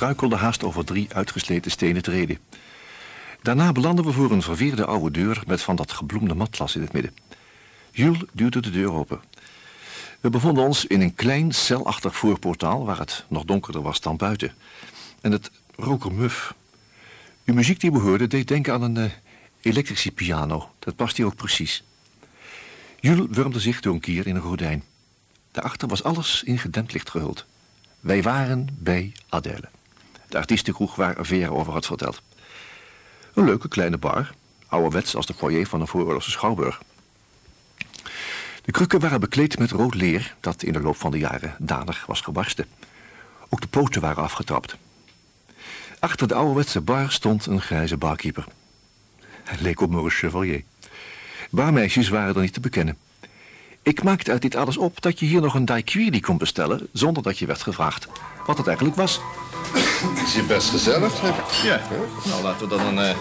We struikelden haast over drie uitgesleten stenen treden. Daarna belanden we voor een verweerde oude deur met van dat gebloemde matlas in het midden. Jules duwde de deur open. We bevonden ons in een klein celachtig voorportaal waar het nog donkerder was dan buiten. En het rook er muf. De muziek die we hoorden deed denken aan een uh, elektrische piano. Dat past hier ook precies. Jules wurmde zich door een kier in een gordijn. Daarachter was alles in gedempt licht gehuld. Wij waren bij Adèle. De artiestenkroeg waar Vera over had verteld. Een leuke kleine bar, ouderwets als de foyer van een vooroorlogse schouwburg. De krukken waren bekleed met rood leer dat in de loop van de jaren danig was gebarsten. Ook de poten waren afgetrapt. Achter de ouderwetse bar stond een grijze barkeeper. Hij leek op Maurice Chevalier. Barmeisjes waren er niet te bekennen. Ik maakte uit dit alles op dat je hier nog een daiquiri kon bestellen... zonder dat je werd gevraagd wat het eigenlijk was. Is je best gezellig, zeg. Ja. Nou, laten we dan een uh,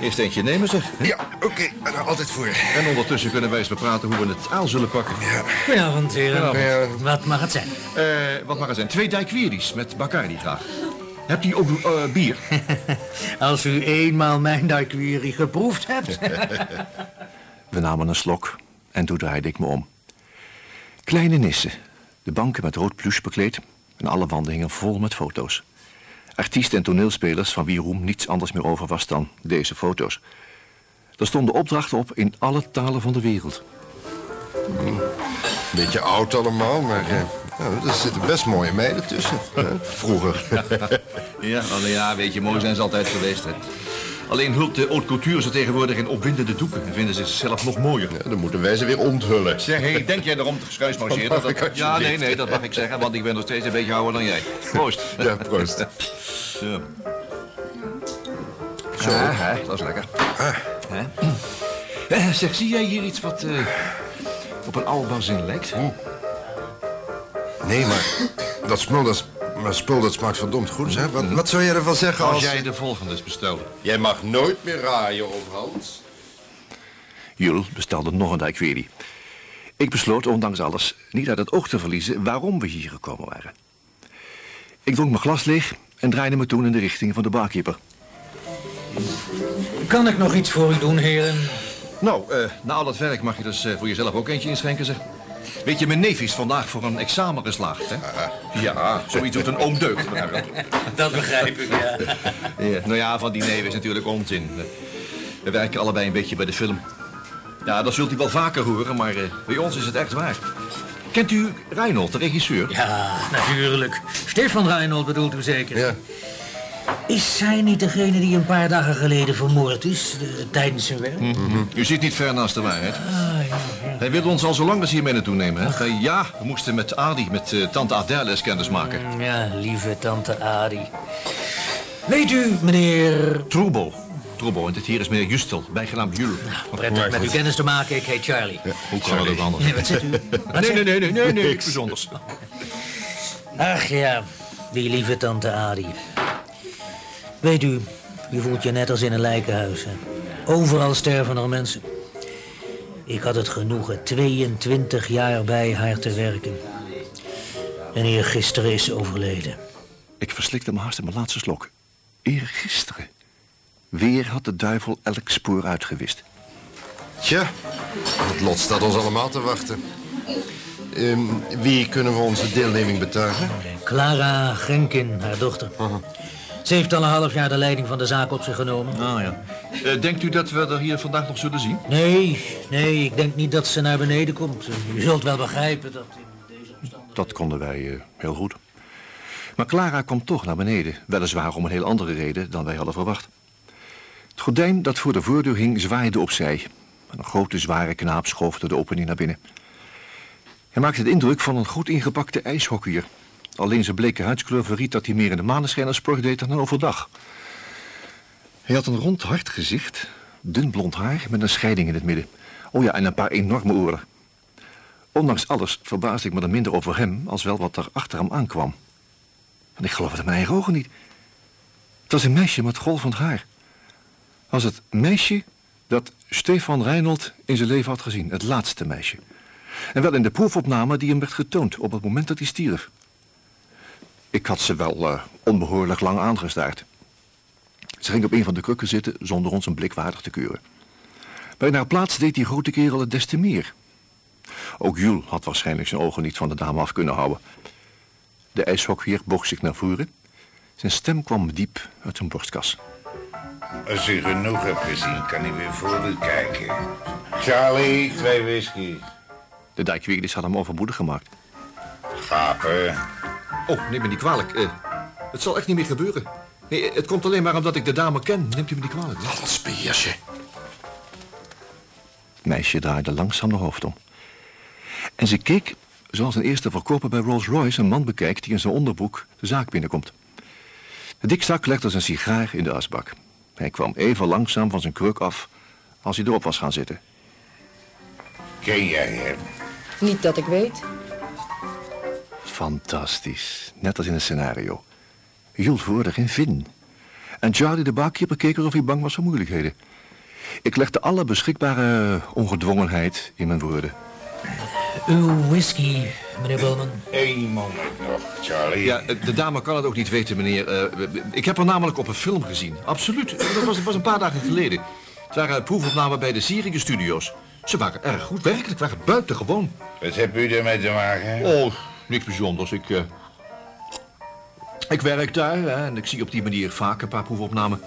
eerst eentje nemen, zeg. Ja, oké. Okay. Nou, altijd voor. En ondertussen kunnen wij eens bepraten hoe we het aan zullen pakken. Ja. Goedenavond, heren. Wat mag het zijn? Uh, wat mag het zijn? Twee daiquiris met Bacardi graag. Hebt u ook uh, bier? Als u eenmaal mijn daiquiri geproefd hebt. we namen een slok en toen draaide ik me om. Kleine nissen, de banken met rood pluche bekleed en alle wanden hingen vol met foto's. Artiesten en toneelspelers van wie roem niets anders meer over was dan deze foto's. Er stonden opdrachten op in alle talen van de wereld. Hmm. Beetje oud allemaal, maar nou, er zitten best mooie meiden tussen. Vroeger. ja, alleen ja, weet je, mooi zijn ze altijd geweest, hè. Alleen hult de haute couture ze tegenwoordig in opwindende doeken... en vinden ze zichzelf nog mooier. Ja, dan moeten wij ze weer onthullen. Zeg, hey, denk jij erom te schuismarcheren? Dat... Ja, nee, nee, dat mag ik zeggen, want ik ben nog steeds een beetje ouder dan jij. Proost. Ja, proost. Zo. Zo, ah, dat is lekker. Ah. Eh, zeg, zie jij hier iets wat uh, op een oude bazin lijkt? Nee, maar dat smul, dat maar spul dat smaakt verdomd goed, hè? Wat, wat zou jij ervan zeggen als... Als jij de volgende bestelde. Jij mag nooit meer raaien, Hans. Jules bestelde nog een daiquiri. Ik besloot, ondanks alles, niet uit het oog te verliezen waarom we hier gekomen waren. Ik dronk mijn glas leeg en draaide me toen in de richting van de barkeeper. Kan ik nog iets voor u doen, heren? Nou, uh, na al het werk mag je dus uh, voor jezelf ook eentje inschenken, zeg. Weet je, mijn neef is vandaag voor een examen geslaagd, hè? Ja, zoiets doet een oom deuk. Dat begrijp ik, ja. ja. Nou ja, van die neef is natuurlijk onzin. We werken allebei een beetje bij de film. Ja, dat zult u wel vaker horen, maar uh, bij ons is het echt waar. Kent u Reinhold, de regisseur? Ja, natuurlijk. Stefan Reinhold bedoelt u zeker? Ja. Is zij niet degene die een paar dagen geleden vermoord is de, tijdens zijn werk? Mm -hmm. U zit niet ver naast de waarheid. Ah, ja. Hij wil ons al zo lang eens hiermee naartoe nemen. Hè? Ja, we moesten met Adi, met uh, tante Adèle eens kennis maken. Mm, ja, lieve tante Adi. Weet u, meneer... Troebo. Troebo, en dit hier is meneer Justel, bijgenaamd Jules. Nou, prettig met u kennis te maken, ik heet Charlie. Ja, hoe kan het ook anders? Nee, wat zegt u? Wat nee, nee, nee, nee, nee, nee, niks bijzonders. Ach ja, die lieve tante Adi. Weet u, je voelt je net als in een lijkenhuis. Hè? Overal sterven er mensen. Ik had het genoegen 22 jaar bij haar te werken. En eergisteren is ze overleden. Ik verslikte me haast in mijn laatste slok. Eergisteren. Weer had de duivel elk spoor uitgewist. Tja, het lot staat ons allemaal te wachten. Um, wie kunnen we onze deelneming betuigen? Clara Genkin, haar dochter. Uh -huh. Ze heeft al een half jaar de leiding van de zaak op zich genomen. Ah ja. Uh, denkt u dat we er hier vandaag nog zullen zien? Nee, nee, ik denk niet dat ze naar beneden komt. U zult wel begrijpen dat in deze omstandigheden... Dat konden wij uh, heel goed. Maar Clara komt toch naar beneden. Weliswaar om een heel andere reden dan wij hadden verwacht. Het gordijn dat voor de voordeur hing zwaaide opzij. Een grote zware knaap schoof door de opening naar binnen. Hij maakte de indruk van een goed ingepakte ijshockeyer... Alleen zijn bleke huidskleur verriet dat hij meer in de maneschijn als sport deed dan overdag. Hij had een rond hard gezicht, dun blond haar met een scheiding in het midden. Oh ja, en een paar enorme oren. Ondanks alles verbaasde ik me er minder over hem als wel wat er achter hem aankwam. Want ik geloofde mijn eigen ogen niet. Het was een meisje met golvend haar. Was het meisje dat Stefan Reinhold in zijn leven had gezien. Het laatste meisje. En wel in de proefopname die hem werd getoond op het moment dat hij stierf. Ik had ze wel uh, onbehoorlijk lang aangestaard. Ze ging op een van de krukken zitten zonder ons een blik waardig te keuren. Bij haar plaats deed die grote kerel het des te meer. Ook Jules had waarschijnlijk zijn ogen niet van de dame af kunnen houden. De ijshockeyer boog zich naar voren. Zijn stem kwam diep uit zijn borstkas. Als u genoeg hebt gezien, kan u weer voor u kijken. Charlie, twee whisky. De dijkweerders hadden hem overmoedig gemaakt. Gapen. Oh, neem me niet kwalijk. Uh, het zal echt niet meer gebeuren. Nee, het komt alleen maar omdat ik de dame ken. Neemt u me niet kwalijk. Laat ons beheersje. Het meisje draaide langzaam de hoofd om. En ze keek zoals een eerste verkoper bij Rolls-Royce een man bekijkt die in zijn onderbroek de zaak binnenkomt. De dikzak legde zijn sigaar in de asbak. Hij kwam even langzaam van zijn kruk af als hij erop was gaan zitten. Ken jij hem? Niet dat ik weet. Fantastisch. Net als in een scenario. Jules voerde geen vin. En Charlie de bakkeeper keek alsof hij bang was voor moeilijkheden. Ik legde alle beschikbare ongedwongenheid in mijn woorden. Uw whisky, meneer Bowman. Eén moment nog, Charlie. Ja, de dame kan het ook niet weten, meneer. Uh, ik heb haar namelijk op een film gezien. Absoluut. Dat was, was een paar dagen geleden. Het waren proefopnamen bij de Sierige Studios. Ze waren erg goed, werkelijk, waren buitengewoon. Wat hebt u ermee te maken? Oh, niks bijzonders. Ik, uh, ik werk daar hè, en ik zie op die manier vaak een paar proefopnamen.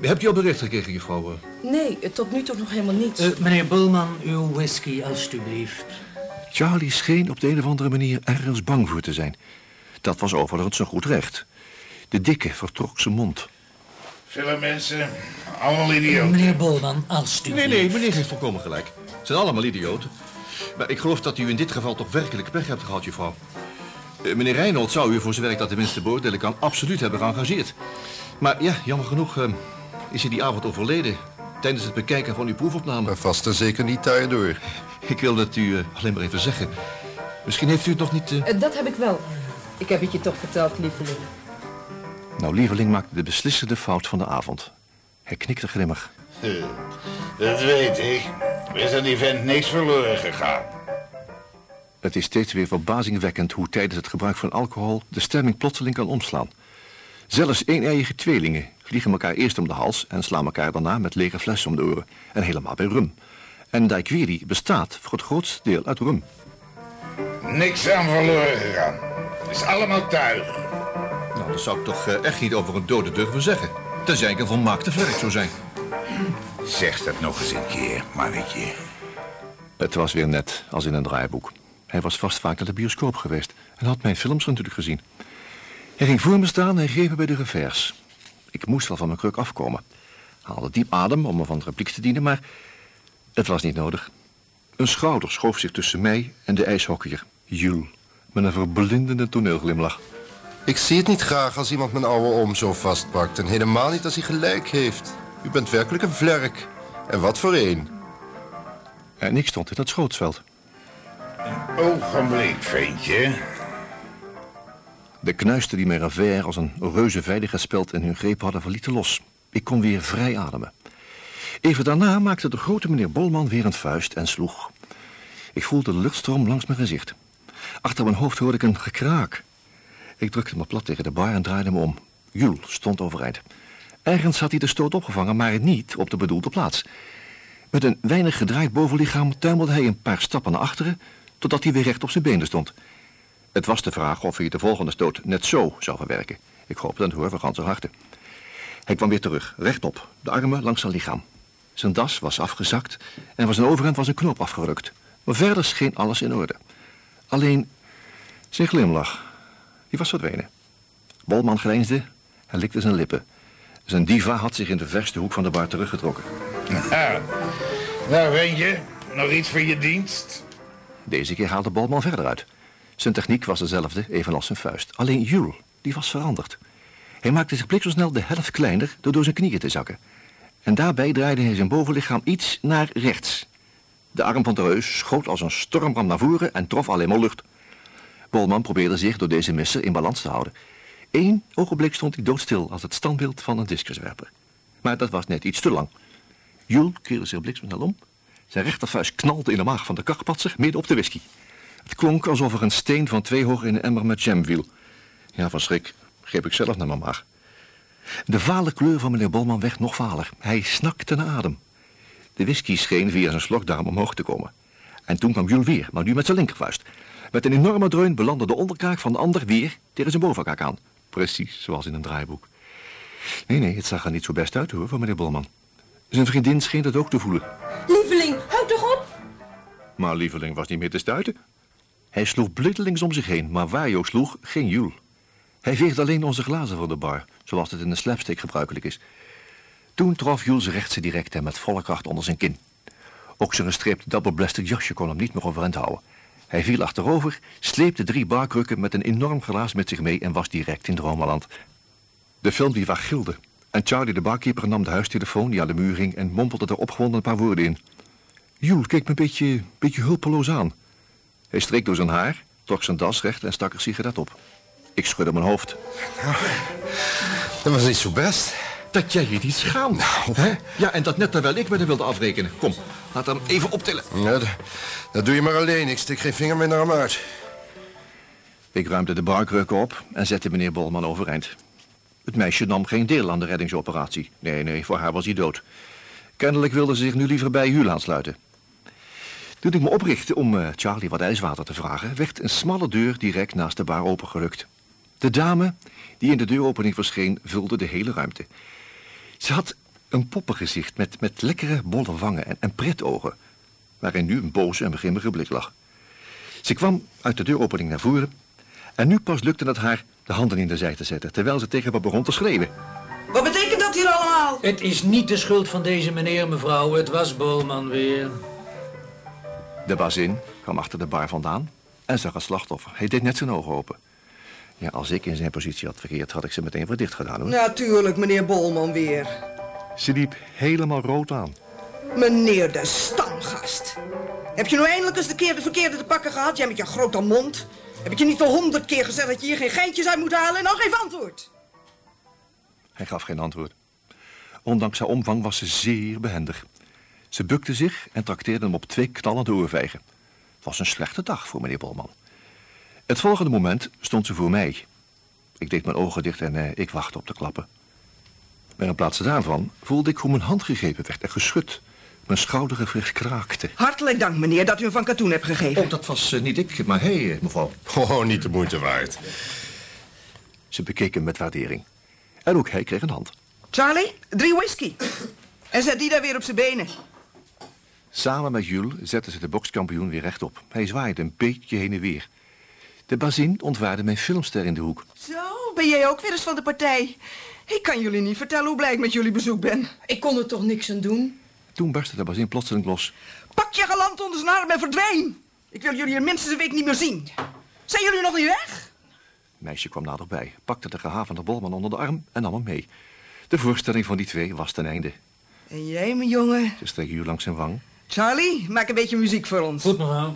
Hebt u al bericht gekregen, juffrouw? Nee, tot nu toe nog helemaal niets. Uh, meneer Bowman, uw whisky, alstublieft. Charlie scheen op de een of andere manier ergens bang voor te zijn. Dat was overigens zijn goed recht. De dikke vertrok zijn mond. Vele mensen, allemaal idioten. Meneer Bolman, alstublieft. Nee, nee, meneer heeft volkomen gelijk. Het zijn allemaal idioten. Maar ik geloof dat u in dit geval toch werkelijk pech hebt gehad, juffrouw. Uh, meneer Reinold zou u, voor zijn werk dat tenminste beoordelen kan, absoluut hebben geëngageerd. Maar ja, jammer genoeg uh, is hij die avond overleden. Tijdens het bekijken van uw proefopname. Maar vast en zeker niet daardoor. Ik wil het u uh, alleen maar even zeggen. Misschien heeft u het nog niet... Uh... dat heb ik wel. Ik heb het je toch verteld, lieveling. Nou, lieveling maakte de beslissende fout van de avond. Hij knikte grimmig. Dat weet ik. Is aan die vent niks verloren gegaan. Het is steeds weer verbazingwekkend hoe tijdens het gebruik van alcohol de stemming plotseling kan omslaan. Zelfs een-eiige tweelingen vliegen elkaar eerst om de hals en slaan elkaar daarna met lege flessen om de oren. En helemaal bij rum. En Daiquiri bestaat voor het grootste deel uit rum. Niks aan verloren gegaan. Het is allemaal tuig. Nou, dat zou ik toch uh, echt niet over een dode durven zeggen. Tenzij ik een volmaakte vlerk zou zijn. Zeg dat nog eens een keer, mannetje. Het was weer net als in een draaiboek. Hij was vast vaak naar de bioscoop geweest en had mijn films natuurlijk gezien. Hij ging voor me staan en greep me bij de revers. Ik moest wel van mijn kruk afkomen. Haalde diep adem om me van de repliek te dienen, maar het was niet nodig. Een schouder schoof zich tussen mij en de ijshockeyer, Jules, met een verblindende toneelglimlach. Ik zie het niet graag als iemand mijn oude oom zo vastpakt. En helemaal niet als hij gelijk heeft. U bent werkelijk een vlerk. En wat voor een. En ik stond in het schootsveld. Een ogenblik, ventje. De knuisten die mijn revers als een reuze veiligheidsspeld in hun greep hadden verlieten los. Ik kon weer vrij ademen. Even daarna maakte de grote meneer Bolman weer een vuist en sloeg. Ik voelde de luchtstroom langs mijn gezicht. Achter mijn hoofd hoorde ik een gekraak. Ik drukte me plat tegen de bar en draaide me om. Jules stond overeind. Ergens had hij de stoot opgevangen, maar niet op de bedoelde plaats. Met een weinig gedraaid bovenlichaam tuimelde hij een paar stappen naar achteren... totdat hij weer recht op zijn benen stond. Het was de vraag of hij de volgende stoot net zo zou verwerken. Ik hoopte en hoor van ganse harte. Hij kwam weer terug, rechtop, de armen langs zijn lichaam. Zijn das was afgezakt en van zijn overhemd was een knoop afgerukt. Maar verder scheen alles in orde. Alleen zijn glimlach, die was verdwenen. Bolman grijnsde en likte zijn lippen. Zijn diva had zich in de verste hoek van de bar teruggetrokken. Nou, nou ventje, nog iets voor je dienst? Deze keer haalde Bolman verder uit. Zijn techniek was dezelfde, evenals zijn vuist. Alleen Jules, die was veranderd. Hij maakte zich bliksemsnel de helft kleiner door door zijn knieën te zakken. En daarbij draaide hij zijn bovenlichaam iets naar rechts. De arm van de reus schoot als een stormram naar voren en trof alleen maar lucht. Bolman probeerde zich door deze misser in balans te houden. Eén ogenblik stond hij doodstil als het standbeeld van een discuswerper. Maar dat was net iets te lang. Jules keerde zich bliksemsnel om. Zijn rechtervuist knalde in de maag van de kakpatser midden op de whisky. Het klonk alsof er een steen van twee hoog in een emmer met jam viel. Ja, van schrik greep ik zelf naar mijn maag. De vale kleur van meneer Bolman werd nog valer. Hij snakte naar adem. De whisky scheen via zijn slokdarm omhoog te komen. En toen kwam Jules weer, maar nu met zijn linkervuist. Met een enorme dreun belandde de onderkaak van de ander weer tegen zijn bovenkaak aan. Precies zoals in een draaiboek. Nee, nee, het zag er niet zo best uit hoor, van meneer Bolman. Zijn vriendin scheen dat ook te voelen. Lieveling, houd toch op! Maar lieveling was niet meer te stuiten. Hij sloeg blindelings om zich heen, maar waar hij ook sloeg, geen Jules. Hij veegde alleen onze glazen voor de bar, zoals het in de slapstick gebruikelijk is. Toen trof Jules rechtse direct en met volle kracht onder zijn kin. Ook zijn gestreept double-blasted jasje kon hem niet meer overeind houden. Hij viel achterover, sleepte drie barkrukken met een enorm glaas met zich mee en was direct in Dromeland. De film die waar gilde. En Charlie de barkeeper nam de huistelefoon die aan de muur hing en mompelde er opgewonden een paar woorden in. Jules keek me een beetje, beetje hulpeloos aan. Hij streek door zijn haar, trok zijn das recht en stak een sigaret op. Ik schudde mijn hoofd. Dat was niet zo best. Dat jij je niet schaamt. hè? Ja, en dat net terwijl ik met hem wilde afrekenen. Kom, laat hem even optillen. Ja, dat, dat doe je maar alleen. Ik stik geen vinger meer naar hem uit. Ik ruimde de barkrukken op en zette meneer Bolman overeind. Het meisje nam geen deel aan de reddingsoperatie. Nee, nee, voor haar was hij dood. Kennelijk wilde ze zich nu liever bij Jules aansluiten. Toen ik me oprichtte om eh, Charlie wat ijswater te vragen... werd een smalle deur direct naast de bar opengerukt. De dame die in de deuropening verscheen vulde de hele ruimte. Ze had een poppengezicht met, met lekkere bolle wangen en, en pretogen... waarin nu een boze en begrimmige blik lag. Ze kwam uit de deuropening naar voren... en nu pas lukte het haar de handen in de zij te zetten... terwijl ze tegen me begon te schreeuwen. Wat betekent dat hier allemaal? Het is niet de schuld van deze meneer, mevrouw. Het was Bolman weer. De bazin kwam achter de bar vandaan en zag het slachtoffer. Hij deed net zijn ogen open. Ja, als ik in zijn positie had verkeerd, had ik ze meteen weer dicht gedaan. Hoor. Natuurlijk, meneer Bolman weer. Ze liep helemaal rood aan. Meneer de stamgast. Heb je nou eindelijk eens de keer de verkeerde te pakken gehad? Jij met je grote mond. Heb ik je niet al honderd keer gezegd dat je hier geen geintjes uit moet halen en dan geef antwoord? Hij gaf geen antwoord. Ondanks haar omvang was ze zeer behendig. Ze bukte zich en trakteerde hem op twee knallende oorvijgen. Het was een slechte dag voor meneer Bolman. Het volgende moment stond ze voor mij. Ik deed mijn ogen dicht en eh, ik wachtte op de klappen. Maar in plaats daarvan voelde ik hoe mijn hand gegrepen werd en geschud. Mijn schoudergewricht kraakte. Hartelijk dank, meneer, dat u hem van katoen hebt gegeven. Oh, dat was eh, niet ik, maar hij, eh, mevrouw. Oh, niet de moeite waard. Ze bekeek hem met waardering. En ook hij kreeg een hand. Charlie, drie whisky. En zet die daar weer op zijn benen. Samen met Jules zetten ze de bokskampioen weer rechtop. Hij zwaaide een beetje heen en weer. De bazin ontwaarde mijn filmster in de hoek. Zo, ben jij ook weer eens van de partij? Ik kan jullie niet vertellen hoe blij ik met jullie bezoek ben. Ik kon er toch niks aan doen? Toen barstte de bazin plotseling los. Pak je geland onder zijn arm en verdween. Ik wil jullie er minstens een week niet meer zien. Zijn jullie nog niet weg? Het meisje kwam naderbij, pakte de gehavende bolman onder de arm en nam hem mee. De voorstelling van die twee was ten einde. En jij, mijn jongen? Ze streek Jules langs zijn wang. Charlie, maak een beetje muziek voor ons. Goed, mevrouw.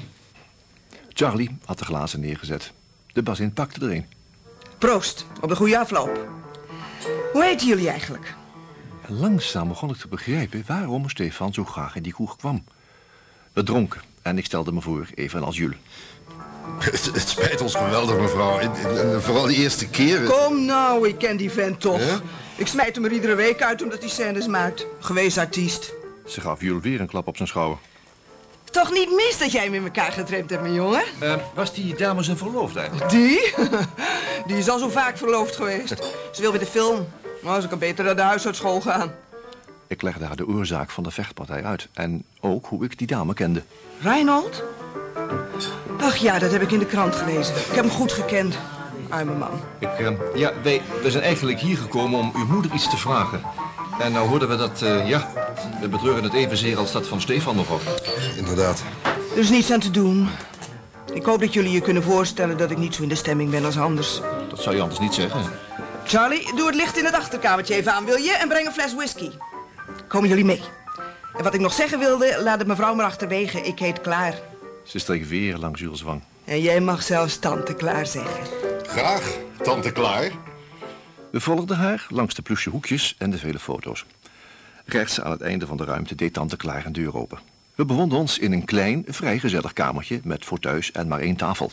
Charlie had de glazen neergezet. De bazin pakte er een. Proost, op de goede afloop. Hoe heten jullie eigenlijk? En langzaam begon ik te begrijpen waarom Stefan zo graag in die kroeg kwam. We dronken en ik stelde me voor, evenals Jules. Het, het spijt ons geweldig, mevrouw. En- en- en Vooral die eerste keer. Kom nou, ik ken die vent toch. Ik smijt hem er iedere week uit omdat hij scènes maakt. Geweest artiest. Ze gaf Jules weer een klap op zijn schouder. Toch niet mis dat jij met elkaar getrimd hebt, mijn jongen? was die dame zijn verloofd eigenlijk? Die? Die is al zo vaak verloofd geweest. Ze wil weer de film. Nou, ze kan beter naar de huisartschool gaan. Ik legde haar de oorzaak van de vechtpartij uit. En ook hoe ik die dame kende. Reinhold? Ach ja, dat heb ik in de krant gelezen. Ik heb hem goed gekend. Arme man. Ik, eh, ja, wij, we zijn eigenlijk hier gekomen om uw moeder iets te vragen. En nou hoorden we dat, eh, ja, we betreuren het evenzeer als dat van Stefan nog op. Inderdaad. Er is niets aan te doen. Ik hoop dat jullie je kunnen voorstellen dat ik niet zo in de stemming ben als anders. Dat zou je anders niet zeggen. Charlie, doe het licht in het achterkamertje even aan, wil je? En breng een fles whisky. Komen jullie mee? En wat ik nog zeggen wilde, laat het mevrouw maar achterwege. Ik heet Klaar. Ze streek weer langs Jules' wang. En jij mag zelfs tante Klaar zeggen. Graag, tante Klaar. We volgden haar langs de plusje hoekjes en de vele foto's. Rechts aan het einde van de ruimte deed tante Klaar een deur open. We bevonden ons in een klein, vrij gezellig kamertje met fauteuils en maar één tafel.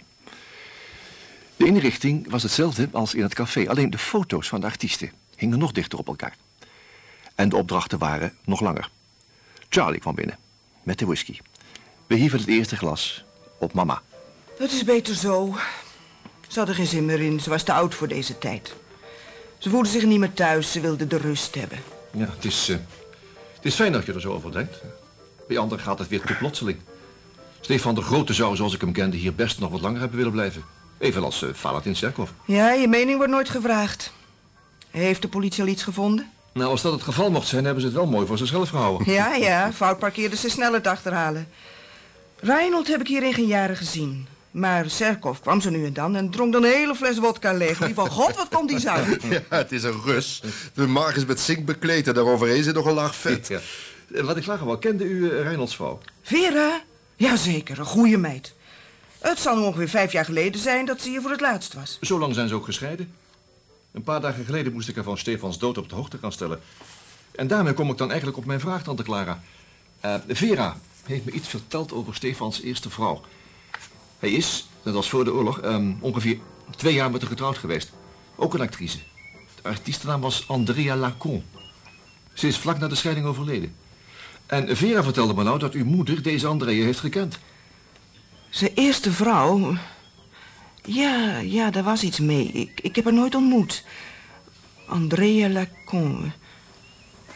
De inrichting was hetzelfde als in het café, alleen de foto's van de artiesten hingen nog dichter op elkaar. En de opdrachten waren nog langer. Charlie kwam binnen met de whisky. We hieven het eerste glas op mama. Het is beter zo. Ze had er geen zin meer in. Ze was te oud voor deze tijd. Ze voelde zich niet meer thuis. Ze wilde de rust hebben. Ja, het is, eh, het is fijn dat je er zo over denkt. Bij anderen gaat het weer te plotseling. Stefan de Grote zou, zoals ik hem kende, hier best nog wat langer hebben willen blijven. Evenals uh, Valentin Serkov. Ja, je mening wordt nooit gevraagd. Heeft de politie al iets gevonden? Nou, als dat het geval mocht zijn, hebben ze het wel mooi voor zichzelf gehouden. Ja, ja. Fout parkeerden ze sneller te achterhalen. Reinhold heb ik hier in geen jaren gezien. Maar Serkov kwam zo nu en dan en dronk dan een hele fles wodka leeg. Die van god, wat komt die zuigen? Ja, het is een Rus. De maag is met zink bekleed en daaroverheen zit nog een laag vet. Ja. Eh, Wat ik vragen wou, kende u uh, Reinholds vrouw? Vera? Jazeker, een goede meid. Het zal nu ongeveer vijf jaar geleden zijn dat ze hier voor het laatst was. Zo lang zijn ze ook gescheiden. Een paar dagen geleden moest ik haar van Stefans dood op de hoogte gaan stellen. En daarmee kom ik dan eigenlijk op mijn vraag, tante Clara. Eh, Vera heeft me iets verteld over Stefans eerste vrouw. Hij is, net als voor de oorlog, ehm, ongeveer twee jaar met haar getrouwd geweest. Ook een actrice. De artiestennaam was Andrea Lacon. Ze is vlak na de scheiding overleden. En Vera vertelde me nou dat uw moeder deze Andrea heeft gekend. Zijn eerste vrouw? Ja, ja, daar was iets mee. Ik, ik heb haar nooit ontmoet. Andrea Lacon.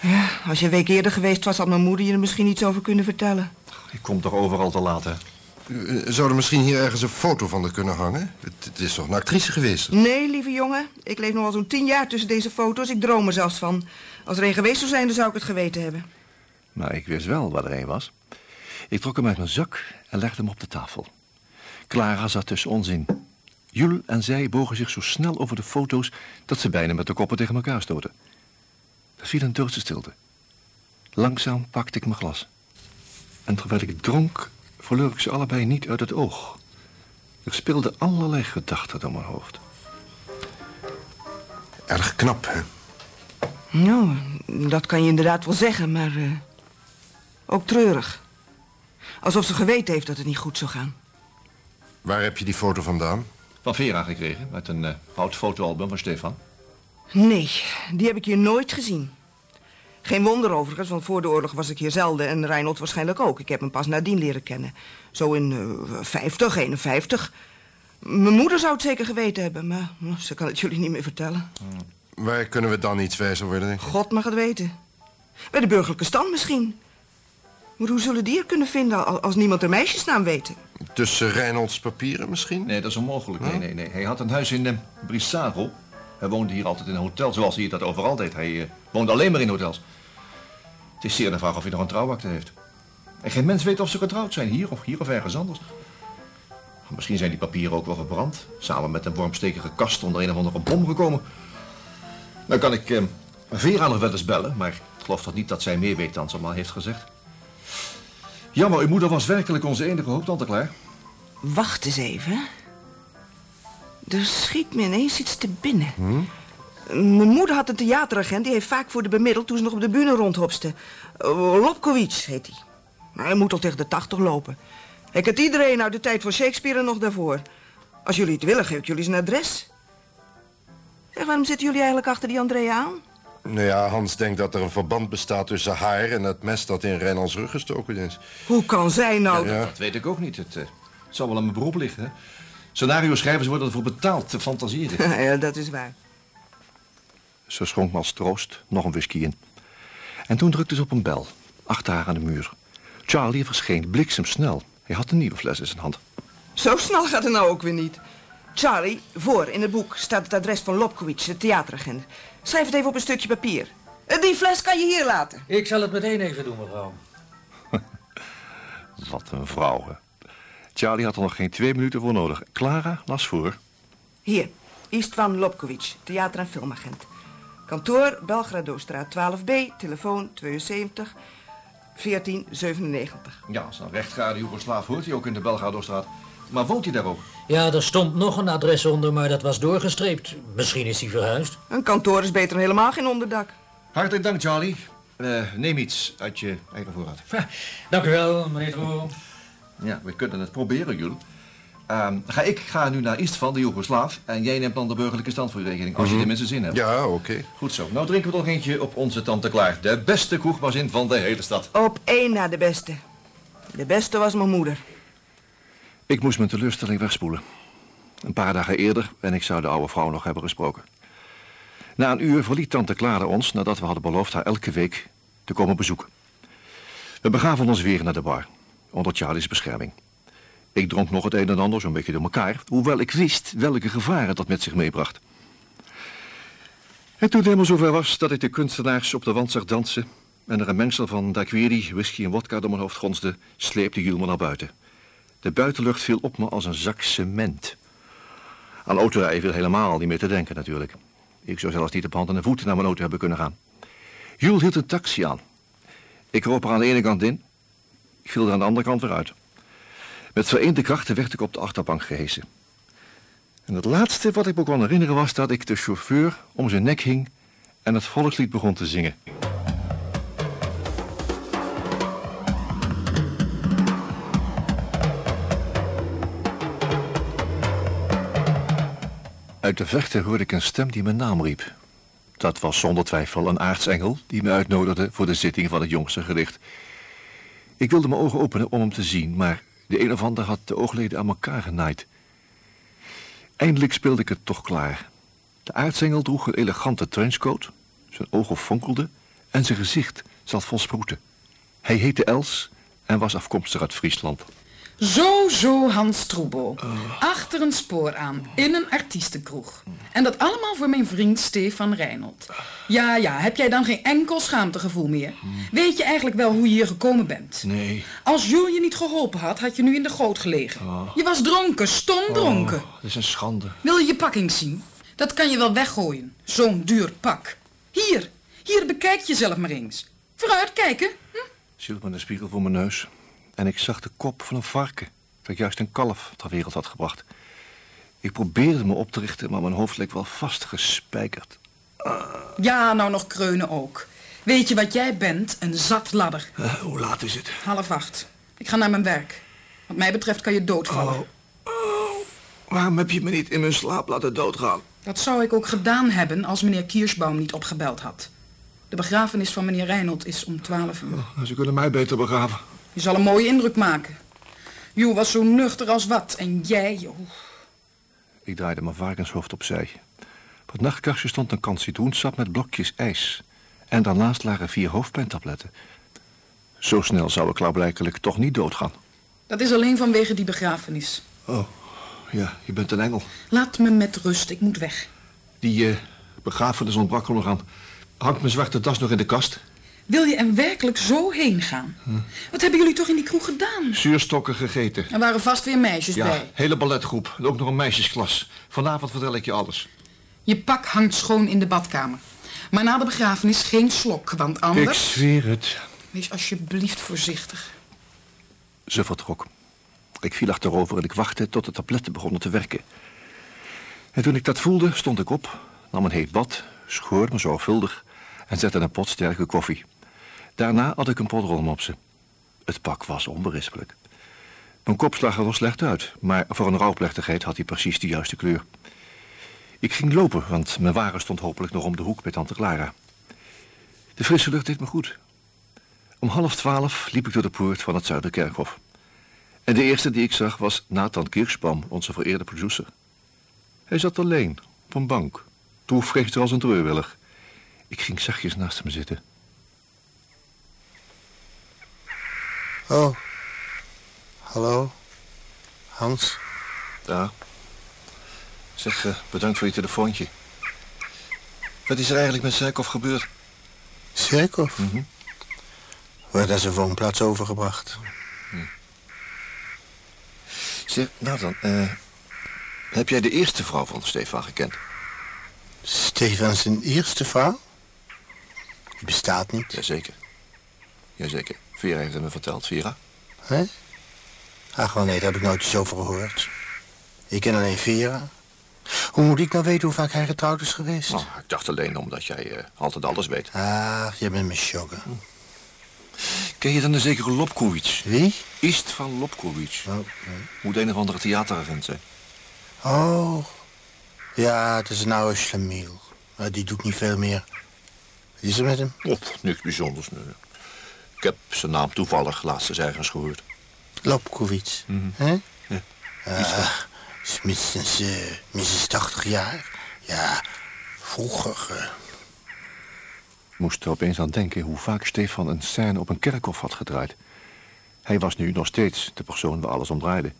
Ja, als je een week eerder geweest was, had mijn moeder je er misschien iets over kunnen vertellen. Ik kom toch overal te laat, hè? Uh, Zou er misschien hier ergens een foto van kunnen hangen? Het, het is toch een actrice geweest? Nee, lieve jongen. Ik leef nog al zo'n tien jaar tussen deze foto's. Ik droom er zelfs van. Als er een geweest zou zijn, dan zou ik het geweten hebben. Maar ik wist wel waar er een was. Ik trok hem uit mijn zak en legde hem op de tafel. Clara zat tussen ons in. Jules en zij bogen zich zo snel over de foto's... dat ze bijna met de koppen tegen elkaar stoten. Er viel een doodse stilte. Langzaam pakte ik mijn glas. En terwijl ik dronk, verloor ik ze allebei niet uit het oog. Er speelden allerlei gedachten door mijn hoofd. Erg knap, hè? Nou, dat kan je inderdaad wel zeggen, maar... eh, ook treurig. Alsof ze geweten heeft dat het niet goed zou gaan. Waar heb je die foto vandaan? Van Vera gekregen, uit een eh, oud fotoalbum van Stefan. Nee, die heb ik hier nooit gezien. Geen wonder overigens, want voor de oorlog was ik hier zelden... en Reinhold waarschijnlijk ook. Ik heb hem pas nadien leren kennen. Zo in eh 50, 51. Mijn moeder zou het zeker geweten hebben, maar nou, ze kan het jullie niet meer vertellen. Waar kunnen we dan iets wijzer worden? denk ik? God mag het weten. Bij de burgerlijke stand misschien. Maar hoe zullen die er kunnen vinden al- als niemand de meisjesnaam weet? Tussen Reinholds papieren misschien? Nee, dat is onmogelijk. Nee, nee, nee. Hij had een huis in uh, Brissago. Hij woonde hier altijd in een hotel, zoals hij dat overal deed. Hij eh, woonde alleen maar in hotels. Het is zeer de vraag of hij nog een trouwakte heeft. En geen mens weet of ze getrouwd zijn, hier of hier of ergens anders. Misschien zijn die papieren ook wel verbrand. Samen met een wormstekige kast onder een of andere bom gekomen. Dan kan ik eh, Vera nog wel eens bellen, maar ik geloof toch niet dat zij meer weet dan ze maar heeft gezegd. Jammer, uw moeder was werkelijk onze enige hoop, tante Claire. Wacht eens even. Er schiet me ineens iets te binnen. Mijn moeder had een theateragent, die heeft vaak voor de bemiddeld toen ze nog op de bühne rondhopste. Uh, Lobkowitz heet hij. Maar hij moet al tegen de tachtig lopen. Hij kent iedereen uit de tijd van Shakespeare en nog daarvoor. Als jullie het willen, geef ik jullie zijn adres. Zeg, waarom zitten jullie eigenlijk achter die Andrea aan? Nou ja, Hans denkt dat er een verband bestaat tussen haar en het mes dat in Reinholds rug gestoken is. Hoe kan zij nou... Ja. Dat weet ik ook niet. Het, eh, het zal wel aan mijn beroep liggen. Scenario schrijvers worden ervoor betaald te fantaseren. Ja, dat is waar. Ze schonk me als troost nog een whisky in. En toen drukte ze op een bel, achter haar aan de muur. Charlie verscheen bliksemsnel. Hij had een nieuwe fles in zijn hand. Zo snel gaat het nou ook weer niet. Charlie, voor in het boek staat het adres van Lobkowitz, de theateragent. Schrijf het even op een stukje papier. En Die fles kan je hier laten. Ik zal het meteen even doen, mevrouw. Wat een vrouw, hè. Charlie had er nog geen twee minuten voor nodig. Clara las voor. Hier, Istvan Lobkowitz, theater- en filmagent. Kantoor, Belgrado-straat 12b, telefoon 72 1497. Ja, als een rechtgaarde Joegoslaaf hoort hij ook in de Belgrado-straat. Maar woont hij daar ook? Ja, er stond nog een adres onder, maar dat was doorgestreept. Misschien is hij verhuisd. Een kantoor is beter dan helemaal geen onderdak. Hartelijk dank, Charlie. Eh, neem iets uit je eigen voorraad. Dank u wel, meneer. Ja, we kunnen het proberen, Jules. Ehm, ga ik ga nu naar Istvan, de Joegoslaaf. En jij neemt dan de burgerlijke stand voor je rekening. Als je tenminste zin hebt. Ja, oké. Goed zo. Nou drinken we nog eentje op onze tante Klaar. De beste kroegmazin van de hele stad. Op één na de beste. De beste was mijn moeder. Ik moest mijn teleurstelling wegspoelen. Een paar dagen eerder en ik zou de oude vrouw nog hebben gesproken. Na een uur verliet tante Clara ons nadat we hadden beloofd haar elke week te komen bezoeken. We begaven ons weer naar de bar, onder Charlie's bescherming. Ik dronk nog het een en ander zo'n beetje door elkaar, hoewel ik wist welke gevaren dat met zich meebracht. En toen het helemaal zover was dat ik de kunstenaars op de wand zag dansen en er een mengsel van daiquiri, whisky en wodka door mijn hoofd gonsde, sleepte Jules me naar buiten. De buitenlucht viel op me als een zak cement. Aan autorijden viel helemaal niet meer te denken natuurlijk. Ik zou zelfs niet op handen en voeten naar mijn auto hebben kunnen gaan. Jules hield een taxi aan. Ik kroop er aan de ene kant in. Ik viel er aan de andere kant weer uit. Met vereende krachten werd ik op de achterbank gehesen. En het laatste wat ik me kon herinneren was dat ik de chauffeur om zijn nek hing en het volkslied begon te zingen. Uit de verte hoorde ik een stem die mijn naam riep. Dat was zonder twijfel een aartsengel die me uitnodigde voor de zitting van het jongste gericht. Ik wilde mijn ogen openen om hem te zien, maar de een of ander had de oogleden aan elkaar genaaid. Eindelijk speelde ik het toch klaar. De aartsengel droeg een elegante trenchcoat, zijn ogen fonkelden en zijn gezicht zat vol sproeten. Hij heette Els en was afkomstig uit Friesland. Zo, zo, Hans Troebo. Achter een spoor aan, in een artiestenkroeg. En dat allemaal voor mijn vriend Stefan Reinold. Ja, ja, heb jij dan geen enkel schaamtegevoel meer? Weet je eigenlijk wel hoe je hier gekomen bent? Nee. Als Jules je niet geholpen had, had je nu in de goot gelegen. Je was dronken, stom dronken. Oh, dat is een schande. Wil je je pakking zien? Dat kan je wel weggooien. Zo'n duur pak. Hier, hier, bekijk jezelf maar eens. Vooruit kijken. Hm? Met een spiegel voor mijn neus. En ik zag de kop van een varken dat juist een kalf ter wereld had gebracht. Ik probeerde me op te richten, maar mijn hoofd leek wel vastgespijkerd. Ja, nou nog kreunen ook. Weet je wat jij bent? Een zatladder. Eh, hoe laat is het? Half acht. Ik ga naar mijn werk. Wat mij betreft kan je doodvallen. Waarom heb je me niet in mijn slaap laten doodgaan? Dat zou ik ook gedaan hebben als meneer Kiersbaum niet opgebeld had. De begrafenis van meneer Reinold is om twaalf uur. Nou, Ze kunnen mij beter begraven. Je zal een mooie indruk maken. Joe was zo nuchter als wat. En jij, joh. Ik draaide mijn varkenshoofd opzij. Op het nachtkastje stond een citroensap met blokjes ijs. En daarnaast lagen vier hoofdpijntabletten. Zo snel zou ik klaarblijkelijk toch niet doodgaan. Dat is alleen vanwege die begrafenis. Oh, ja, je bent een engel. Laat me met rust, ik moet weg. Die eh, begrafenis ontbrak er nog aan. Hangt mijn zwarte das nog in de kast? Wil je er werkelijk zo heen gaan? Wat hebben jullie toch in die kroeg gedaan? Zuurstokken gegeten. Er waren vast weer meisjes Ja, bij. hele balletgroep. En ook nog een meisjesklas. Vanavond vertel ik je alles. Je pak hangt schoon in de badkamer. Maar na de begrafenis geen slok, want Ik anders... zweer het. Wees alsjeblieft voorzichtig. Ze vertrok. Ik viel achterover en ik wachtte tot de tabletten begonnen te werken. En toen ik dat voelde, stond ik op, nam een heet bad, schoor me zorgvuldig en zette een pot sterke koffie. Daarna had ik een pot rolmopsen. Het pak was onberispelijk. Mijn kop zag er wel slecht uit, maar voor een rouwplechtigheid had hij precies de juiste kleur. Ik ging lopen, want mijn wagen stond hopelijk nog om de hoek bij tante Clara. De frisse lucht deed me goed. Om half twaalf liep ik door de poort van het Zuiderkerkhof. En de eerste die ik zag was Nathan Kirschbaum, onze vereerde producer. Hij zat alleen, op een bank, droefgeestig als een treurwillig. Ik ging zachtjes naast hem zitten. Oh. Hallo. Hans. Ja. Zeg, eh, bedankt voor je telefoontje. Wat is er eigenlijk met Zijkhoff gebeurd? Sjerkov. Wordt naar zijn woonplaats overgebracht. Zeg, Nathan, eh, heb jij de eerste vrouw van Stefan gekend? Stefan zijn eerste vrouw? Die bestaat niet. Jazeker. Jazeker. Vera heeft het me verteld. Vera? Hè? Ach, wel nee, daar heb ik nooit iets over gehoord. Ik ken alleen Vera. Hoe moet ik nou weten hoe vaak hij getrouwd is geweest? Nou, ik dacht alleen omdat jij eh, altijd alles weet. Ah, je bent me sjoggen. Ken je dan een zekere Lobkowitz? Wie? Ist van Lobkowitz. Oh, nee. Moet een of andere theateragent zijn. oh. ja, het is een oude slemiel. Die doet niet veel meer. Wat is er met hem? Of, niks bijzonders. Nee. Ik heb zijn naam toevallig laatst eens ergens gehoord. Lobkowitz. hè? Ja. Is minstens, eh, minstens 80 jaar. Ja, vroeger. eh, Ik moest er opeens aan denken hoe vaak Stefan een scène op een kerkhof had gedraaid. Hij was nu nog steeds de persoon waar alles om draaide.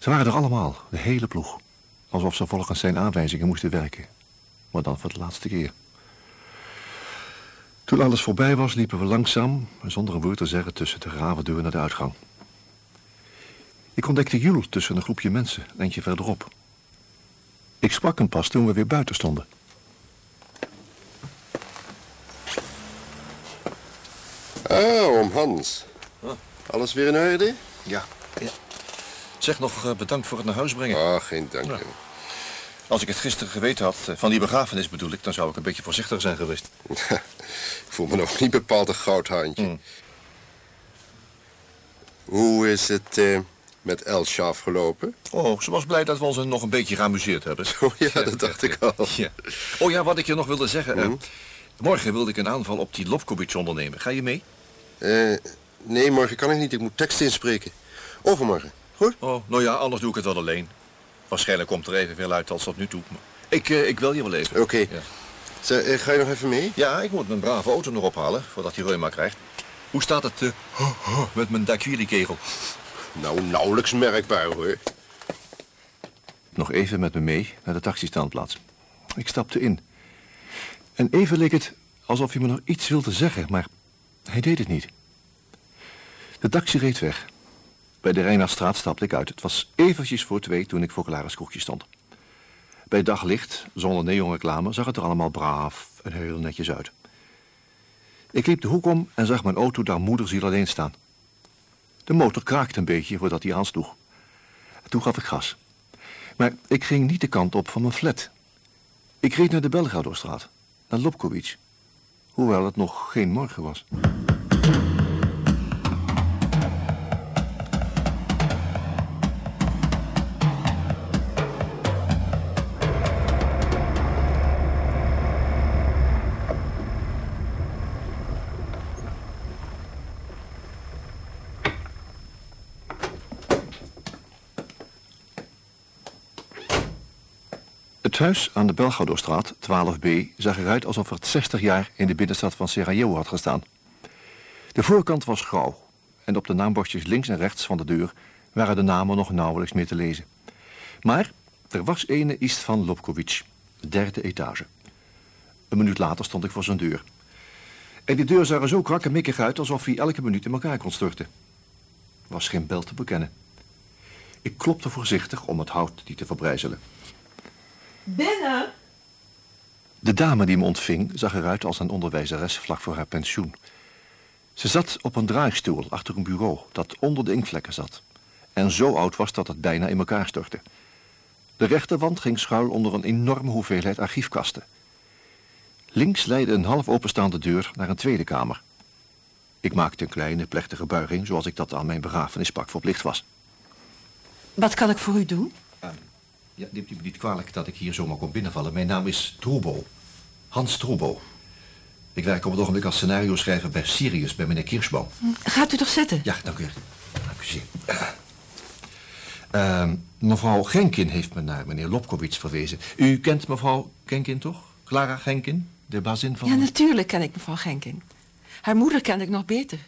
Ze waren er allemaal, de hele ploeg. Alsof ze volgens zijn aanwijzingen moesten werken. Maar dan voor de laatste keer. Toen alles voorbij was, liepen we langzaam, zonder een woord te zeggen, tussen de ravendeur naar de uitgang. Ik ontdekte Jules tussen een groepje mensen, een eindje verderop. Ik sprak hem pas toen we weer buiten stonden. Ah, oom Hans. Alles weer in orde? Ja. ja. Zeg nog eh, bedankt voor het naar huis brengen. Ah, geen dank. Ja. Als ik het gisteren geweten had, eh, van die begrafenis bedoel ik, dan zou ik een beetje voorzichtiger zijn geweest. Ik voel me nog niet bepaald een goudhandje. Mm. Hoe is het eh, met Elsje afgelopen? Oh, ze was blij dat we ons nog een beetje geamuseerd hebben. Oh ja, dat dacht ik al. Ja. Oh ja, wat ik je nog wilde zeggen. eh, morgen wilde ik een aanval op die Lobkowitz ondernemen. Ga je mee? Eh, nee, morgen kan ik niet. Ik moet tekst inspreken. Overmorgen. Goed? Oh, nou ja, anders doe ik het wel alleen. Waarschijnlijk komt er evenveel uit als tot nu toe. Ik, eh, ik wil je wel even. Oké. Ja. Eh, Ga je nog even mee? ja, ik moet mijn brave auto nog ophalen, voordat hij reuma krijgt. Hoe staat het eh, met mijn Daiquiri-kegel? Nou, nauwelijks merkbaar hoor. Nog even met me mee naar de taxistaanplaats. Ik stapte in. En even leek het alsof hij me nog iets wilde zeggen, maar hij deed het niet. De taxi reed weg. Bij de Rijnastraat stapte ik uit. Het was eventjes voor twee toen ik voor Clara's kroegje stond. Bij daglicht, zonder neonreclame, zag het er allemaal braaf en heel netjes uit. Ik liep de hoek om en zag mijn auto daar moederziel alleen staan. De motor kraakte een beetje voordat hij aansloeg. Toen gaf ik gas. Maar ik ging niet de kant op van mijn flat. Ik reed naar de Belgradostraat, naar Lobkowitz. Hoewel het nog geen morgen was. Huis aan de Belgradostraat, 12b, zag eruit alsof het 60 jaar in de binnenstad van Sarajevo had gestaan. De voorkant was grauw en op de naambordjes links en rechts van de deur waren de namen nog nauwelijks meer te lezen. Maar er was ene Ist van Lobkowitz, de derde etage. Een minuut later stond ik voor zijn deur. En die deur zag er zo krakkemikkig uit alsof hij elke minuut in elkaar kon storten. Was geen bel te bekennen. Ik klopte voorzichtig om het hout niet te verbrijzelen. Binnen? De dame die me ontving zag eruit als een onderwijzeres vlak voor haar pensioen. Ze zat op een draagstoel achter een bureau dat onder de inkvlekken zat. En zo oud was dat het bijna in elkaar stortte. De rechterwand ging schuil onder een enorme hoeveelheid archiefkasten. Links leidde een half openstaande deur naar een tweede kamer. Ik maakte een kleine plechtige buiging zoals ik dat aan mijn begrafenispak verplicht was. Wat kan ik voor u doen? Ja, neemt u me niet kwalijk dat ik hier zomaar kom binnenvallen. Mijn naam is Troebo. Hans Troebo. Ik werk op het ogenblik als scenario schrijver bij Sirius, bij meneer Kirschbaum. Gaat u toch zitten? Ja, dank u. Dank u zeer. Ehm, mevrouw Genkin heeft me naar meneer Lobkowitz verwezen. U kent mevrouw Genkin toch? Clara Genkin, de bazin van... Ja, natuurlijk ken ik mevrouw Genkin. Haar moeder kende ik nog beter.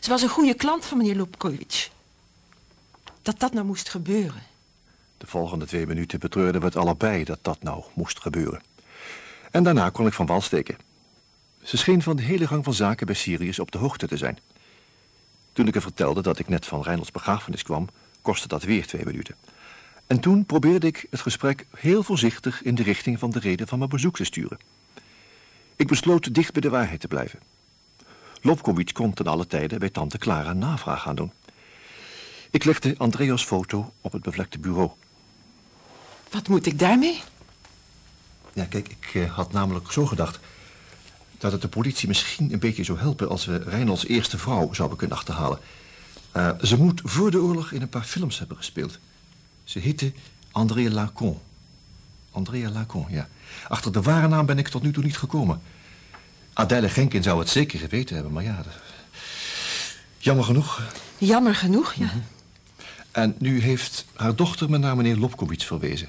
Ze was een goede klant van meneer Lubkowitz. Dat dat nou moest gebeuren. De volgende twee minuten betreurden we het allebei dat dat nou moest gebeuren. En daarna kon ik van wal steken. Ze scheen van de hele gang van zaken bij Sirius op de hoogte te zijn. Toen ik haar vertelde dat ik net van Reinholds begrafenis kwam, kostte dat weer twee minuten. En toen probeerde ik het gesprek heel voorzichtig in de richting van de reden van mijn bezoek te sturen. Ik besloot dicht bij de waarheid te blijven. Lobkowitz kon ten alle tijde bij tante Clara navraag gaan doen. Ik legde Andreas foto op het bevlekte bureau. Wat moet ik daarmee? Ja, kijk, ik eh, had namelijk zo gedacht. dat het de politie misschien een beetje zou helpen... als we Reinolds eerste vrouw zouden kunnen achterhalen. Eh, ze moet voor de oorlog in een paar films hebben gespeeld. Ze heette Andrea Lacon. Andrea Lacon, ja. Achter de ware naam ben ik tot nu toe niet gekomen. Adèle Genkin zou het zeker geweten hebben, maar ja... dat- Jammer genoeg. Jammer genoeg, ja. En nu heeft haar dochter me naar meneer Lopkowitz verwezen.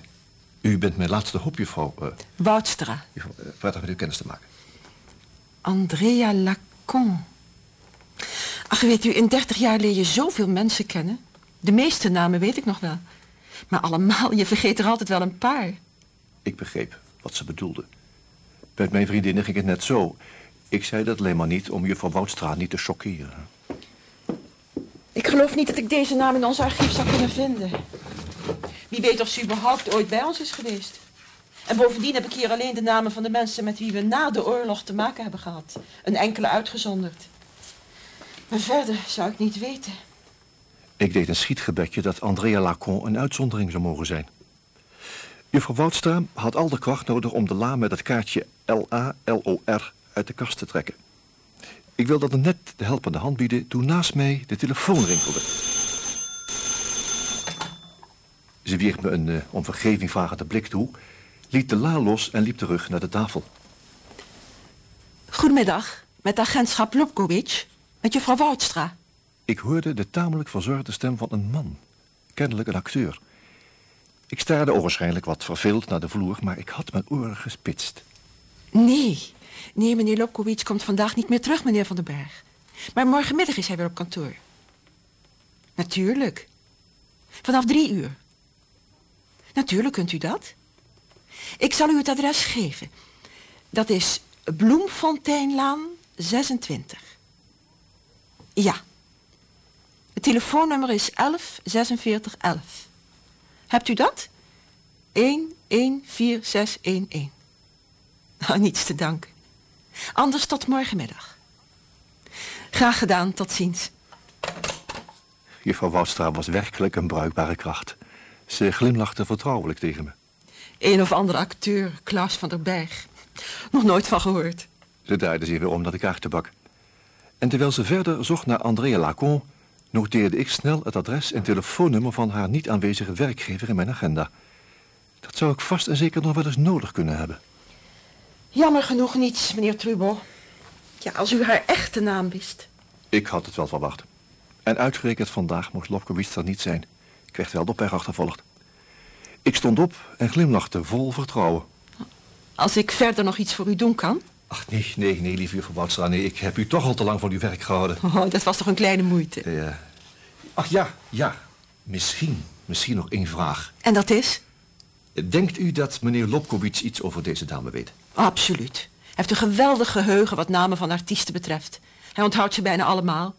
U bent mijn laatste hoop, juffrouw. eh Woudstra. juffrouw eh, prettig met u kennis te maken. Andrea Lacon. Ach, weet u, in dertig jaar leer je zoveel mensen kennen. De meeste namen weet ik nog wel. Maar allemaal, je vergeet er altijd wel een paar. Ik begreep wat ze bedoelde. Met mijn vriendinnen ging het net zo. Ik zei dat alleen maar niet om juffrouw Woudstra niet te choqueren. Ik geloof niet dat ik deze naam in ons archief zou kunnen vinden. Wie weet of ze überhaupt ooit bij ons is geweest. En bovendien heb ik hier alleen de namen van de mensen met wie we na de oorlog te maken hebben gehad. Een enkele uitgezonderd. Maar verder zou ik niet weten. Ik deed een schietgebedje dat Andrea Lacon een uitzondering zou mogen zijn. Juffrouw Woudstra had al de kracht nodig om de la met het kaartje L-A-L-O-R uit de kast te trekken. Ik wilde er net de helpende hand bieden toen naast mij de telefoon rinkelde. Ze wierp me een eh, om vergeving vragende blik toe, liet de la los en liep terug naar de tafel. Goedemiddag, met agentschap Lopkowicz. Met juffrouw Woudstra. Ik hoorde de tamelijk verzorgde stem van een man. Kennelijk een acteur. Ik staarde ogenschijnlijk wat verveeld naar de vloer, maar ik had mijn oren gespitst. Nee, nee, meneer Lopkowicz komt vandaag niet meer terug, meneer Van den Berg. Maar morgenmiddag is hij weer op kantoor. Natuurlijk. Vanaf drie uur. Natuurlijk kunt u dat. Ik zal u het adres geven. Dat is Bloemfonteinlaan 26. Ja. Het telefoonnummer is 11 46 11. Hebt u dat? 114611. Nou, niets te danken. Anders tot morgenmiddag. Graag gedaan, tot ziens. Juffrouw Woudstra was werkelijk een bruikbare kracht. Ze glimlachte vertrouwelijk tegen me. Een of andere acteur, Klaus van der Berg. Nog nooit van gehoord. Ze draaide zich weer om naar de kaartenbak. En terwijl ze verder zocht naar Andrea Lacon... noteerde ik snel het adres en telefoonnummer van haar niet aanwezige werkgever in mijn agenda. Dat zou ik vast en zeker nog wel eens nodig kunnen hebben. Jammer genoeg niets, meneer Trubo. Ja, als u haar echte naam wist. Ik had het wel verwacht. En uitgerekend vandaag moest Lopkowitz er niet zijn. Ik werd wel door pech achtervolgd. Ik stond op en glimlachte vol vertrouwen. Als ik verder nog iets voor u doen kan. Ach, nee, nee, nee, lieve juffrouw Woudstra. Nee, ik heb u toch al te lang van uw werk gehouden. Oh, dat was toch een kleine moeite. Ja. Ach ja, ja. Misschien, misschien nog één vraag. En dat is? Denkt u dat meneer Lopkowitz iets over deze dame weet? Absoluut. Hij heeft een geweldig geheugen wat namen van artiesten betreft. Hij onthoudt ze bijna allemaal.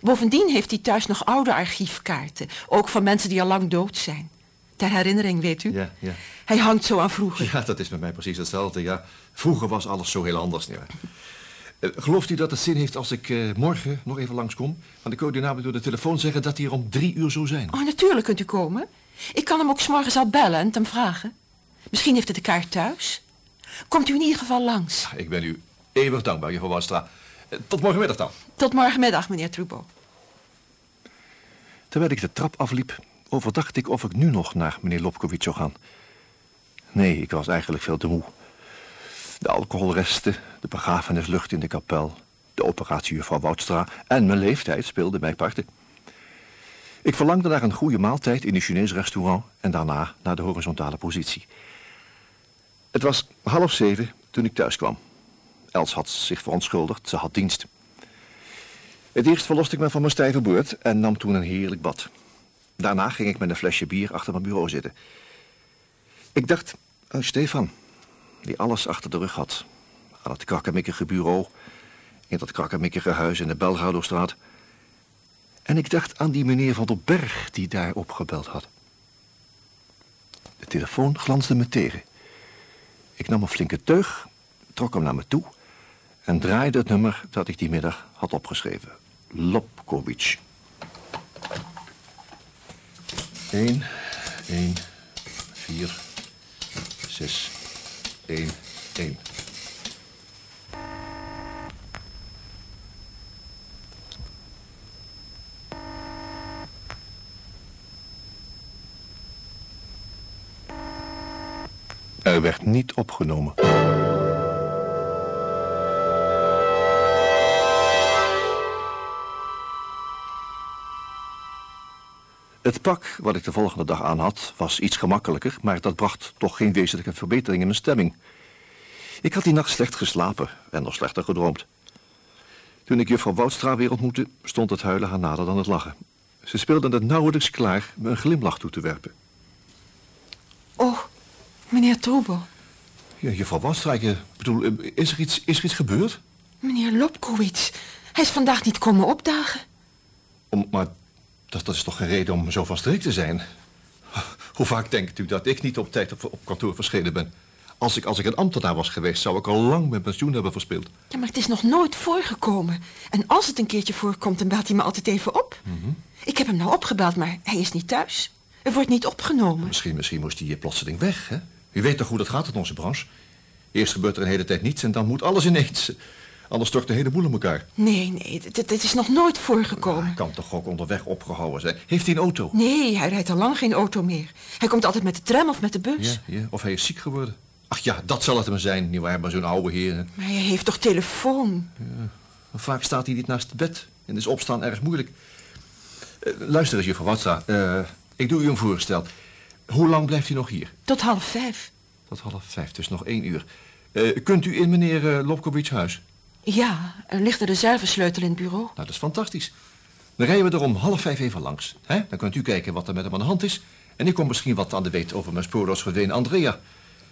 Bovendien heeft hij thuis nog oude archiefkaarten. Ook van mensen die al lang dood zijn. Ter herinnering, weet u. Ja, ja. Hij hangt zo aan vroeger. Ja, dat is met mij precies hetzelfde, ja. Vroeger was alles zo heel anders, ja. Eh, gelooft u dat het zin heeft als ik eh, morgen nog even langskom? Want ik hoorde u namelijk door de telefoon zeggen dat hij er om drie uur zou zijn. Oh, natuurlijk kunt u komen. Ik kan hem ook 's morgens al bellen en hem vragen. Misschien heeft hij de kaart thuis. Komt u in ieder geval langs. Ik ben u eeuwig dankbaar, juffrouw Woudstra. Eh, Tot morgenmiddag dan. Tot morgenmiddag, meneer Trubo. Terwijl ik de trap afliep, overdacht ik of ik nu nog naar meneer Lopkowitz zou gaan. Nee, ik was eigenlijk veel te moe. De alcoholresten, de begrafenislucht in de kapel, de operatie juffrouw Woudstra en mijn leeftijd speelden mij parten. Ik verlangde naar een goede maaltijd in een Chinees restaurant en daarna naar de horizontale positie. Het was half zeven toen ik thuis kwam. Els had zich verontschuldigd, ze had dienst. Het eerst verloste ik me van mijn stijve boord en nam toen een heerlijk bad. Daarna ging ik met een flesje bier achter mijn bureau zitten. Ik dacht aan Stefan, die alles achter de rug had. Aan het krakkemikkige bureau, in dat krakkemikkige huis in de Belgadostraat. En ik dacht aan die meneer van der Berg die daar opgebeld had. De telefoon glansde me tegen. Ik nam een flinke teug, trok hem naar me toe en draaide het nummer dat ik die middag had opgeschreven. Lopkowitz. 1, 1, 4, 6, 1, 1. Er werd niet opgenomen. Het pak wat ik de volgende dag aan had was iets gemakkelijker, maar dat bracht toch geen wezenlijke verbetering in mijn stemming. Ik had die nacht slecht geslapen en nog slechter gedroomd. Toen ik juffrouw Woudstra weer ontmoette, stond het huilen haar nader dan het lachen. Ze speelde het nauwelijks klaar me een glimlach toe te werpen. Oh, meneer Troebel. Ja, juffrouw eh, bedoel, eh, is er, iets, is er iets gebeurd? Meneer Lobkowitz. Hij is vandaag niet komen opdagen. Om, maar dat, dat is toch geen reden om zo van streek te zijn? Hoe vaak denkt u dat ik niet op tijd op, op kantoor verschenen ben? Als ik, als ik een ambtenaar was geweest, zou ik al lang mijn pensioen hebben verspeeld. Ja, maar het is nog nooit voorgekomen. En als het een keertje voorkomt, dan belt hij me altijd even op. Ik heb hem nou opgebeld, maar hij is niet thuis. Er wordt niet opgenomen. Misschien, misschien moest hij hier plotseling weg, hè? U weet toch hoe dat gaat in onze branche? Eerst gebeurt er een hele tijd niets en dan moet alles ineens. Anders stort de hele boel in elkaar. Nee, nee, dit, dit is nog nooit voorgekomen. Hij kan toch ook onderweg opgehouden zijn? Heeft hij een auto? Nee, hij rijdt al lang geen auto meer. Hij komt altijd met de tram of met de bus. Ja, ja, of hij is ziek geworden. Ach ja, dat zal het hem zijn, nietwaar, maar zo'n oude heer. hè. Maar hij heeft toch telefoon? Vaak staat hij niet naast het bed en is opstaan erg moeilijk. Eh, luister eens, juffrouw Watsa. Eh, ik doe u een voorstel. Hoe lang blijft u nog hier? Tot half vijf. Tot half vijf, dus nog één uur. Eh, kunt u in meneer uh, huis? Ja, er ligt de reservesleutel in het bureau. Nou, dat is fantastisch. Dan rijden we er om half vijf even langs. Hè? Dan kunt u kijken wat er met hem aan de hand is. En ik kom misschien wat aan de weet over mijn spoorloos verdwenen Andrea.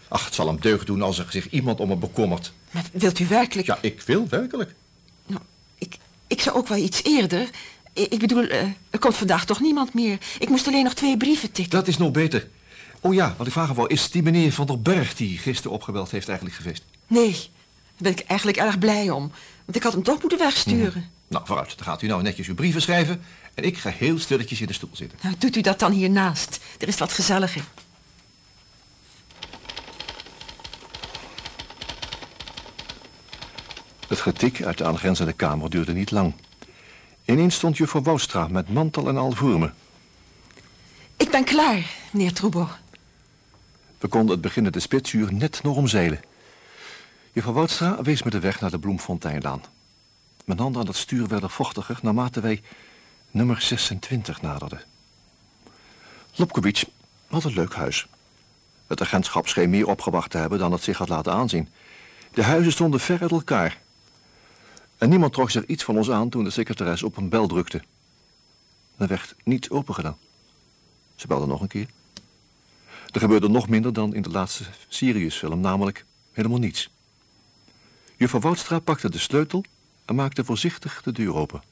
Ach, het zal hem deugd doen als er zich iemand om me bekommert. Maar wilt u werkelijk... Ja, ik wil werkelijk. Nou, ik, ik zou ook wel iets eerder... I- Ik bedoel, eh, er komt vandaag toch niemand meer. Ik moest alleen nog twee brieven tikken. Dat is nog beter. Oh ja, wat ik vragen wou, is die meneer Van der Berg die gisteren opgebeld heeft eigenlijk geweest? Nee, daar ben ik eigenlijk erg blij om. Want ik had hem toch moeten wegsturen. Nou, vooruit. Dan gaat u nou netjes uw brieven schrijven... en ik ga heel stilletjes in de stoel zitten. Nou, doet u dat dan hiernaast. Er is wat gezelliger. Het getik uit de aangrenzende kamer duurde niet lang. Ineens stond juffrouw Woustra met mantel en al voor me. Ik ben klaar, meneer Troebo. We konden het beginnende spitsuur net nog omzeilen. Juffrouw Woudstra wees me de weg naar de Bloemfonteinlaan. Mijn handen aan het stuur werden vochtiger naarmate wij nummer 26 naderden. Lobkowicz had een leuk huis. Het agentschap scheen meer opgewacht te hebben dan het zich had laten aanzien. De huizen stonden ver uit elkaar. En niemand trok zich iets van ons aan toen de secretaris op een bel drukte. Er werd niet opengedaan. Ze belde nog een keer. Er gebeurde nog minder dan in de laatste Sirius-film, namelijk helemaal niets. Juffrouw Woudstra pakte de sleutel en maakte voorzichtig de deur open.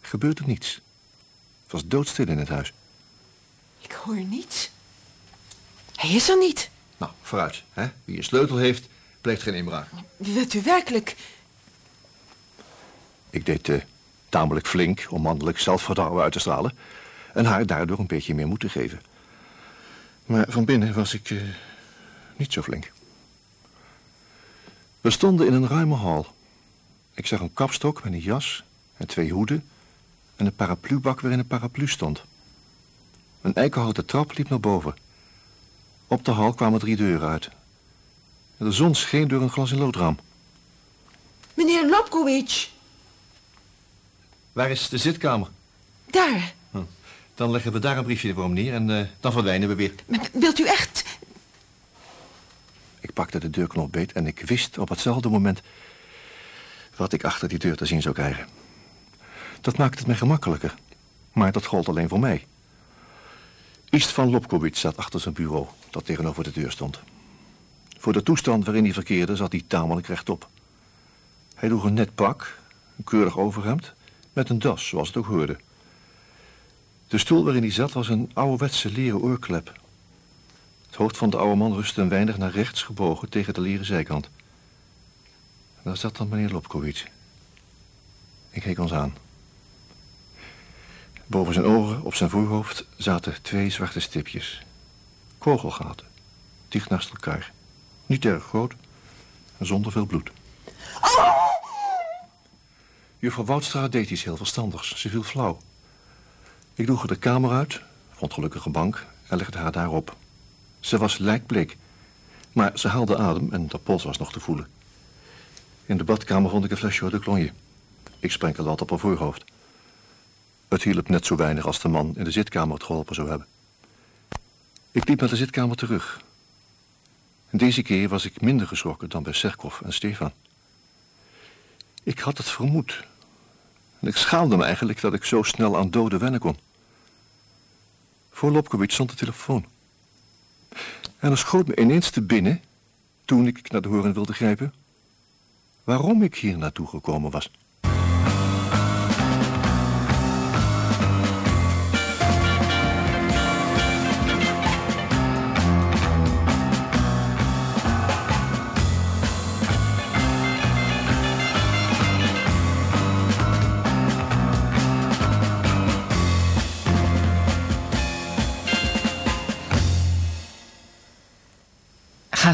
Er gebeurde niets. Het was doodstil in het huis. Ik hoor niets. Hij is er niet. Nou, vooruit. Hè? Wie een sleutel heeft, pleegt geen inbraak. Wilt u werkelijk... Ik deed eh, tamelijk flink om mannelijk zelfvertrouwen uit te stralen... en haar daardoor een beetje meer moed te geven. Maar van binnen was ik eh, niet zo flink. We stonden in een ruime hal. Ik zag een kapstok met een jas en twee hoeden... en een paraplubak waarin een paraplu stond. Een eikenhouten trap liep naar boven. Op de hal kwamen drie deuren uit. De zon scheen door een glas in loodraam. Meneer Lobkowicz. Waar is de zitkamer? Daar. Dan leggen we daar een briefje voor hem neer en eh, dan verdwijnen we weer. Maar Wilt u echt... Ik pakte de deurknop beet en ik wist op hetzelfde moment wat ik achter die deur te zien zou krijgen. Dat maakte het me gemakkelijker, maar dat gold alleen voor mij. Ist van Lobkowitz zat achter zijn bureau, dat tegenover de deur stond. Voor de toestand waarin hij verkeerde zat hij tamelijk rechtop. Hij droeg een net pak, een keurig overhemd, met een das, zoals het ook hoorde. De stoel waarin hij zat was een ouderwetse leren oorklep. Het hoofd van de oude man rustte een weinig naar rechts gebogen tegen de leren zijkant. Daar zat dan meneer Lobkowitz. Ik keek ons aan. Boven zijn ogen, op zijn voorhoofd, zaten twee zwarte stipjes. Kogelgaten, dicht naast elkaar. Niet erg groot, en zonder veel bloed. Juffrouw Woudstra deed iets heel verstandigs. Ze viel flauw. Ik droeg haar de kamer uit, vond gelukkig een bank en legde haar daarop. Ze was lijkbleek. Maar ze haalde adem en de pols was nog te voelen. In de badkamer vond ik een flesje de Cologne. Ik sprenkelde dat op haar voorhoofd. Het hielp net zo weinig als de man in de zitkamer het geholpen zou hebben. Ik liep naar de zitkamer terug. Deze keer was ik minder geschrokken dan bij Serkov en Stefan. Ik had het vermoed. En ik schaamde me eigenlijk dat ik zo snel aan doden wennen kon. Voor Lopkowitz stond de telefoon. En er schoot me ineens te binnen, toen ik naar de horen wilde grijpen, waarom ik hier naartoe gekomen was.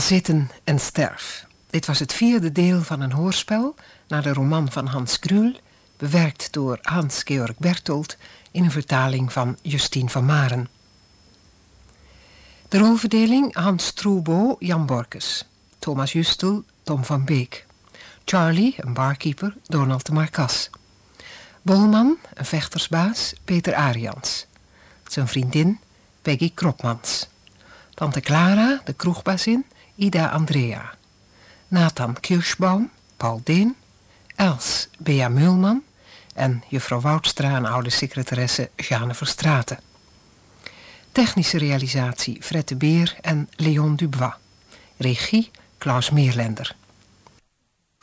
Zitten en sterf. Dit was het vierde deel van een hoorspel naar de roman van Hans Krul, bewerkt door Hans-Georg Bertolt in een vertaling van Justine van Maren. De rolverdeling Hans Troebo, Jan Borkes. Thomas Justel, Tom van Beek. Charlie, een barkeeper, Donald de Marcas. Bolman, een vechtersbaas, Peter Arians. Zijn vriendin, Peggy Kropmans. Tante Clara, de kroegbazin, Ida Andrea. Nathan Kirschbaum, Paul Deen. Els, Bea Meulman. En juffrouw Woudstra, een oude secretaresse, Jeanne Verstraten. Technische realisatie Fred de Beer en Leon Dubois. Regie Klaus Meerlender.